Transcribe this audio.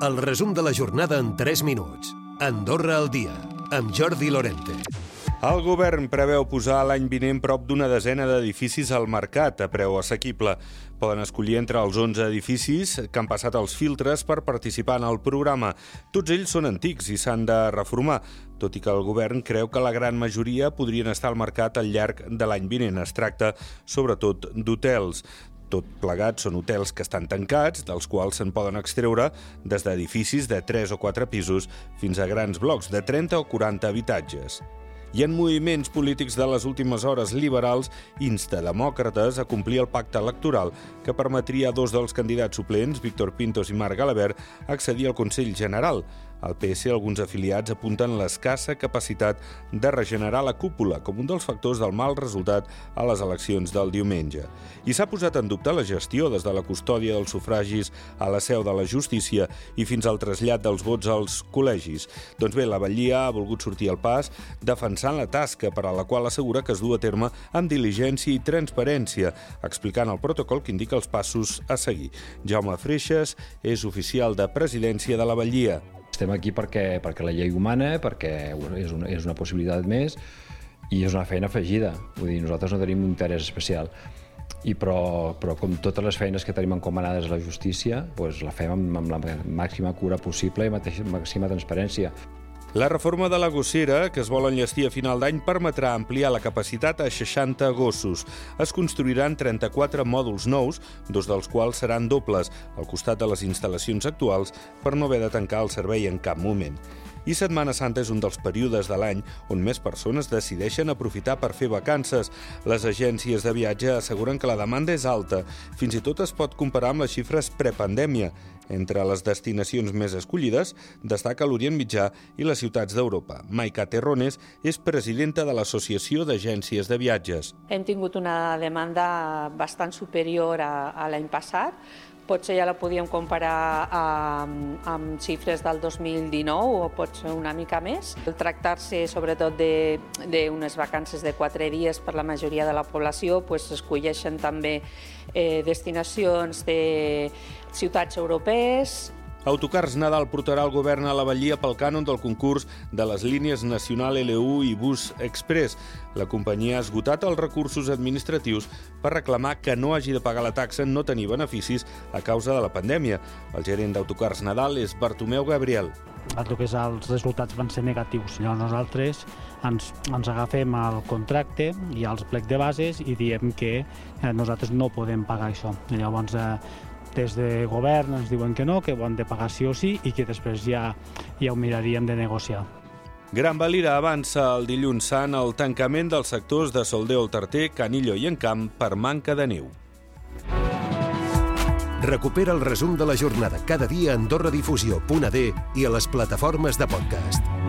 El resum de la jornada en 3 minuts. Andorra al dia, amb Jordi Lorente. El govern preveu posar l'any vinent prop d'una desena d'edificis al mercat a preu assequible. Poden escollir entre els 11 edificis que han passat els filtres per participar en el programa. Tots ells són antics i s'han de reformar, tot i que el govern creu que la gran majoria podrien estar al mercat al llarg de l'any vinent. Es tracta, sobretot, d'hotels. Tot plegat són hotels que estan tancats, dels quals se'n poden extreure des d'edificis de 3 o 4 pisos fins a grans blocs de 30 o 40 habitatges i en moviments polítics de les últimes hores liberals insta demòcrates a complir el pacte electoral que permetria a dos dels candidats suplents, Víctor Pintos i Marc Galabert, accedir al Consell General. Al PS, alguns afiliats apunten l'escassa capacitat de regenerar la cúpula com un dels factors del mal resultat a les eleccions del diumenge. I s'ha posat en dubte la gestió des de la custòdia dels sufragis a la seu de la justícia i fins al trasllat dels vots als col·legis. Doncs bé, la Vallia ha volgut sortir al pas defensant la tasca per a la qual assegura que es du a terme amb diligència i transparència, explicant el protocol que indica els passos a seguir. Jaume Freixas és oficial de presidència de la Vallia. Estem aquí perquè, perquè la llei humana, perquè és una, és una possibilitat més i és una feina afegida. Vull dir, nosaltres no tenim un interès especial. I però, però com totes les feines que tenim encomanades a la justícia, doncs la fem amb, amb la màxima cura possible i màxima transparència. La reforma de la gossera, que es vol enllestir a final d'any, permetrà ampliar la capacitat a 60 gossos. Es construiran 34 mòduls nous, dos dels quals seran dobles, al costat de les instal·lacions actuals, per no haver de tancar el servei en cap moment. I Setmana Santa és un dels períodes de l'any on més persones decideixen aprofitar per fer vacances. Les agències de viatge asseguren que la demanda és alta. Fins i tot es pot comparar amb les xifres prepandèmia. Entre les destinacions més escollides destaca l'Orient Mitjà i les ciutats d'Europa. Maica Terrones és presidenta de l'Associació d'Agències de Viatges. Hem tingut una demanda bastant superior a, a l'any passat, potser ja la podíem comparar amb, amb xifres del 2019 o potser una mica més. El tractar-se sobretot d'unes vacances de quatre dies per la majoria de la població, pues, escolleixen també eh, destinacions de ciutats europees, Autocars Nadal portarà el govern a la Vallia pel cànon del concurs de les línies Nacional L1 i Bus Express. La companyia ha esgotat els recursos administratius per reclamar que no hagi de pagar la taxa en no tenir beneficis a causa de la pandèmia. El gerent d'Autocars Nadal és Bartomeu Gabriel. El que és els resultats van ser negatius. Llavors nosaltres ens, ens agafem al contracte i als plecs de bases i diem que eh, nosaltres no podem pagar això. Llavors, eh, des de govern ens diuen que no, que ho han de pagar sí o sí i que després ja, ja ho miraríem de negociar. Gran Valira avança el dilluns sant el tancament dels sectors de Soldeu, Tarter, Canillo i Encamp per manca de neu. Recupera el resum de la jornada cada dia a AndorraDifusió.d i a les plataformes de podcast.